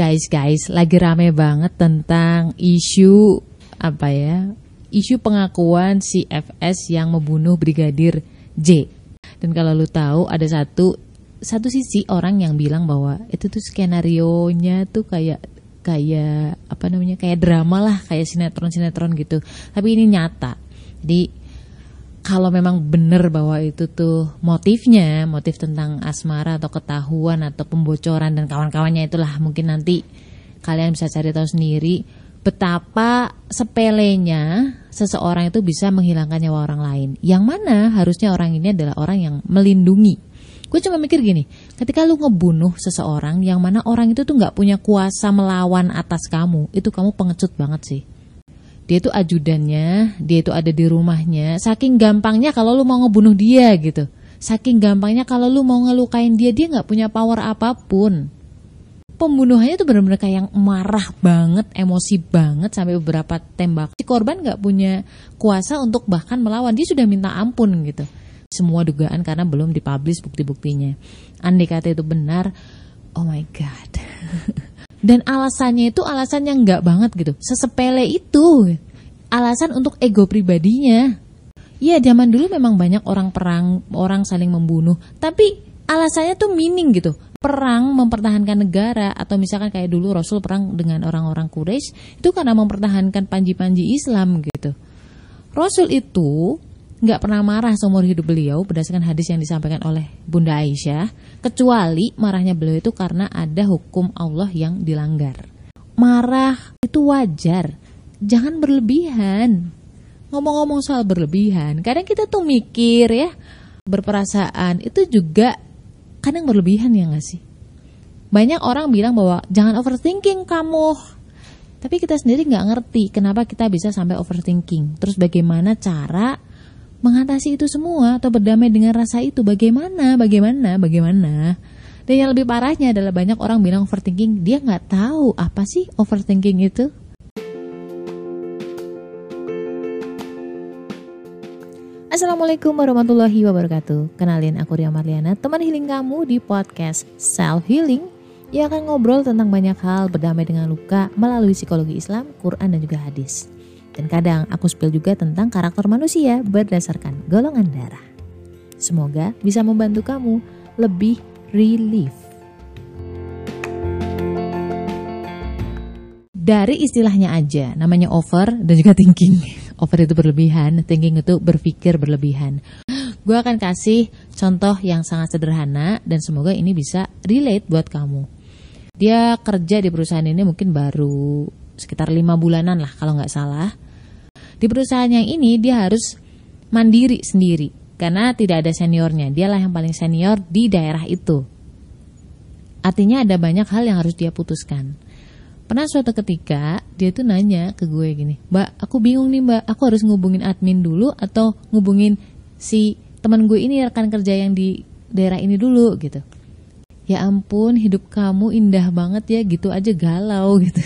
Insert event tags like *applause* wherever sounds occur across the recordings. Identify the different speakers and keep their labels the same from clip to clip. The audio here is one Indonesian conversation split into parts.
Speaker 1: guys guys lagi rame banget tentang isu apa ya isu pengakuan si FS yang membunuh brigadir J. Dan kalau lu tahu ada satu satu sisi orang yang bilang bahwa itu tuh skenario nya tuh kayak kayak apa namanya kayak drama lah kayak sinetron sinetron gitu. Tapi ini nyata. Jadi kalau memang benar bahwa itu tuh motifnya, motif tentang asmara atau ketahuan atau pembocoran dan kawan-kawannya itulah mungkin nanti kalian bisa cari tahu sendiri betapa sepelenya seseorang itu bisa menghilangkan nyawa orang lain. Yang mana harusnya orang ini adalah orang yang melindungi. Gue cuma mikir gini, ketika lu ngebunuh seseorang yang mana orang itu tuh nggak punya kuasa melawan atas kamu, itu kamu pengecut banget sih dia itu ajudannya, dia itu ada di rumahnya. Saking gampangnya kalau lu mau ngebunuh dia gitu. Saking gampangnya kalau lu mau ngelukain dia, dia nggak punya power apa pun. Pembunuhannya tuh benar-benar kayak yang marah banget, emosi banget sampai beberapa tembak. Si korban nggak punya kuasa untuk bahkan melawan, dia sudah minta ampun gitu. Semua dugaan karena belum dipublish bukti-buktinya. Andai kata itu benar, oh my god. *laughs* Dan alasannya itu alasan yang nggak banget gitu, sesepele itu. Alasan untuk ego pribadinya. Iya zaman dulu memang banyak orang perang, orang saling membunuh. Tapi alasannya tuh meaning gitu. Perang mempertahankan negara atau misalkan kayak dulu Rasul perang dengan orang-orang Quraisy itu karena mempertahankan panji-panji Islam gitu. Rasul itu nggak pernah marah seumur hidup beliau berdasarkan hadis yang disampaikan oleh Bunda Aisyah, kecuali marahnya beliau itu karena ada hukum Allah yang dilanggar. Marah itu wajar, jangan berlebihan. Ngomong-ngomong soal berlebihan, kadang kita tuh mikir ya, berperasaan itu juga kadang berlebihan ya nggak sih? Banyak orang bilang bahwa jangan overthinking kamu, tapi kita sendiri nggak ngerti kenapa kita bisa sampai overthinking. Terus bagaimana cara mengatasi itu semua atau berdamai dengan rasa itu bagaimana bagaimana bagaimana? Dan yang lebih parahnya adalah banyak orang bilang overthinking dia nggak tahu apa sih overthinking itu. Assalamualaikum warahmatullahi wabarakatuh. Kenalin aku Ria Marliana Teman healing kamu di podcast Self Healing Yang akan ngobrol tentang banyak hal Berdamai dengan luka Melalui psikologi Islam, Quran dan juga hadis dan kadang aku spill juga tentang karakter manusia berdasarkan golongan darah. Semoga bisa membantu kamu lebih relief. Dari istilahnya aja, namanya over dan juga thinking. *laughs* Over itu berlebihan, thinking itu berpikir berlebihan. Gue akan kasih contoh yang sangat sederhana dan semoga ini bisa relate buat kamu. Dia kerja di perusahaan ini mungkin baru sekitar lima bulanan lah kalau nggak salah di perusahaan yang ini dia harus mandiri sendiri karena tidak ada seniornya. Dialah yang paling senior di daerah itu. Artinya ada banyak hal yang harus dia putuskan. Pernah suatu ketika dia tuh nanya ke gue gini, Mbak, aku bingung nih Mbak, aku harus ngubungin admin dulu atau ngubungin si teman gue ini rekan kerja yang di daerah ini dulu gitu. Ya ampun, hidup kamu indah banget ya, gitu aja galau *laughs* gitu.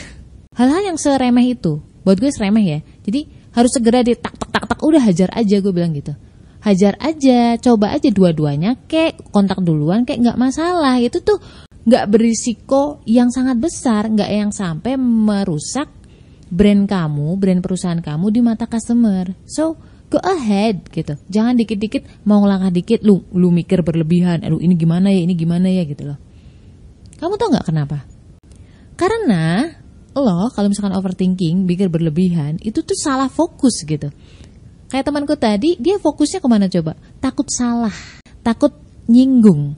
Speaker 1: Hal-hal yang seremeh itu, buat gue seremeh ya. Jadi harus segera di tak tak tak tak udah hajar aja gue bilang gitu. Hajar aja coba aja dua-duanya kek kontak duluan kek nggak masalah. Itu tuh nggak berisiko yang sangat besar nggak yang sampai merusak brand kamu brand perusahaan kamu di mata customer. So go ahead gitu. Jangan dikit-dikit mau langkah dikit lu lu mikir berlebihan aduh ini gimana ya ini gimana ya gitu loh. Kamu tau nggak kenapa? Karena lo kalau misalkan overthinking, pikir berlebihan, itu tuh salah fokus gitu. Kayak temanku tadi, dia fokusnya ke mana coba? Takut salah, takut nyinggung.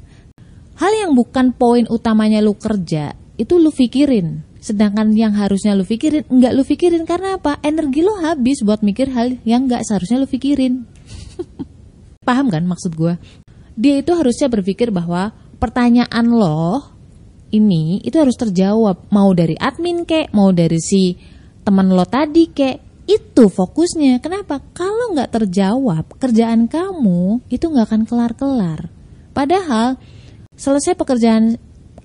Speaker 1: Hal yang bukan poin utamanya lu kerja, itu lu pikirin. Sedangkan yang harusnya lu pikirin, enggak lu pikirin karena apa? Energi lu habis buat mikir hal yang enggak seharusnya lu pikirin. *laughs* Paham kan maksud gue? Dia itu harusnya berpikir bahwa pertanyaan lo ini itu harus terjawab. Mau dari admin kek mau dari si teman lo tadi kek itu fokusnya. Kenapa? Kalau nggak terjawab kerjaan kamu itu nggak akan kelar-kelar. Padahal selesai pekerjaan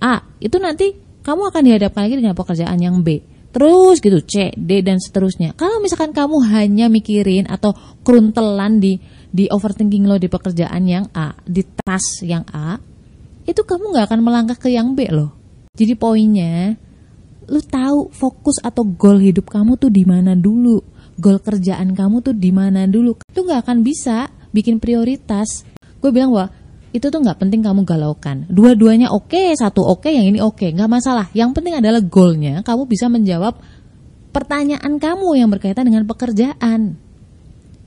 Speaker 1: A itu nanti kamu akan dihadapkan lagi dengan pekerjaan yang B. Terus gitu C D dan seterusnya. Kalau misalkan kamu hanya mikirin atau keruntelan di di overthinking lo di pekerjaan yang A di task yang A itu kamu nggak akan melangkah ke yang B loh. Jadi poinnya lu tahu fokus atau goal hidup kamu tuh di mana dulu. Goal kerjaan kamu tuh di mana dulu. Itu nggak akan bisa bikin prioritas. Gue bilang wah itu tuh nggak penting kamu galaukan. Dua-duanya oke, okay, satu oke, okay, yang ini oke, okay. nggak masalah. Yang penting adalah goalnya kamu bisa menjawab pertanyaan kamu yang berkaitan dengan pekerjaan.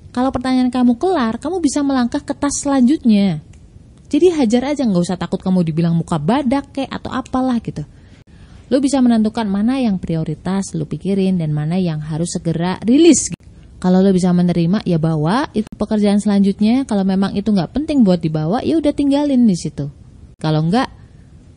Speaker 1: Kalau pertanyaan kamu kelar, kamu bisa melangkah ke tas selanjutnya. Jadi hajar aja, nggak usah takut kamu dibilang muka badak kayak atau apalah gitu. Lo bisa menentukan mana yang prioritas lo pikirin dan mana yang harus segera rilis. Kalau lo bisa menerima, ya bawa itu pekerjaan selanjutnya. Kalau memang itu nggak penting buat dibawa, ya udah tinggalin di situ. Kalau nggak,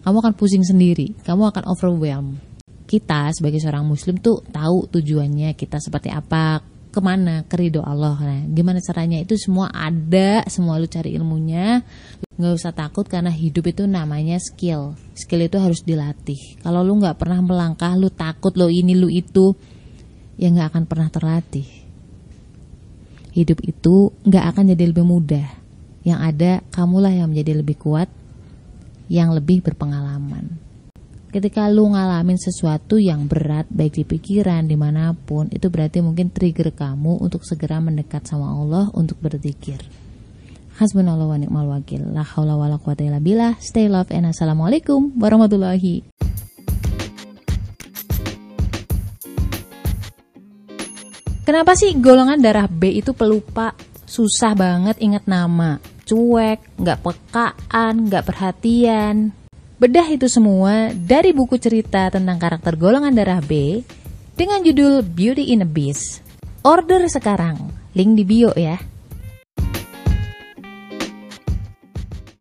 Speaker 1: kamu akan pusing sendiri. Kamu akan overwhelm kita sebagai seorang muslim tuh tahu tujuannya kita seperti apa ke mana? Kerido Allah. Nah gimana caranya? Itu semua ada semua lu cari ilmunya. Nggak usah takut karena hidup itu namanya skill. Skill itu harus dilatih. Kalau lu nggak pernah melangkah lu takut lo ini lu itu ya nggak akan pernah terlatih. Hidup itu nggak akan jadi lebih mudah. Yang ada kamulah yang menjadi lebih kuat yang lebih berpengalaman ketika lu ngalamin sesuatu yang berat baik di pikiran di mana pun itu berarti mungkin trigger kamu untuk segera mendekat sama Allah untuk berzikir hasbunallah wa ni'mal wakil la haula wala quwata illa billah stay love and assalamualaikum warahmatullahi Kenapa sih golongan darah B itu pelupa? Susah banget ingat nama. Cuek, nggak pekaan, nggak perhatian. Bedah itu semua dari buku cerita tentang karakter golongan darah B dengan judul Beauty in a Beast. Order sekarang, link di bio ya.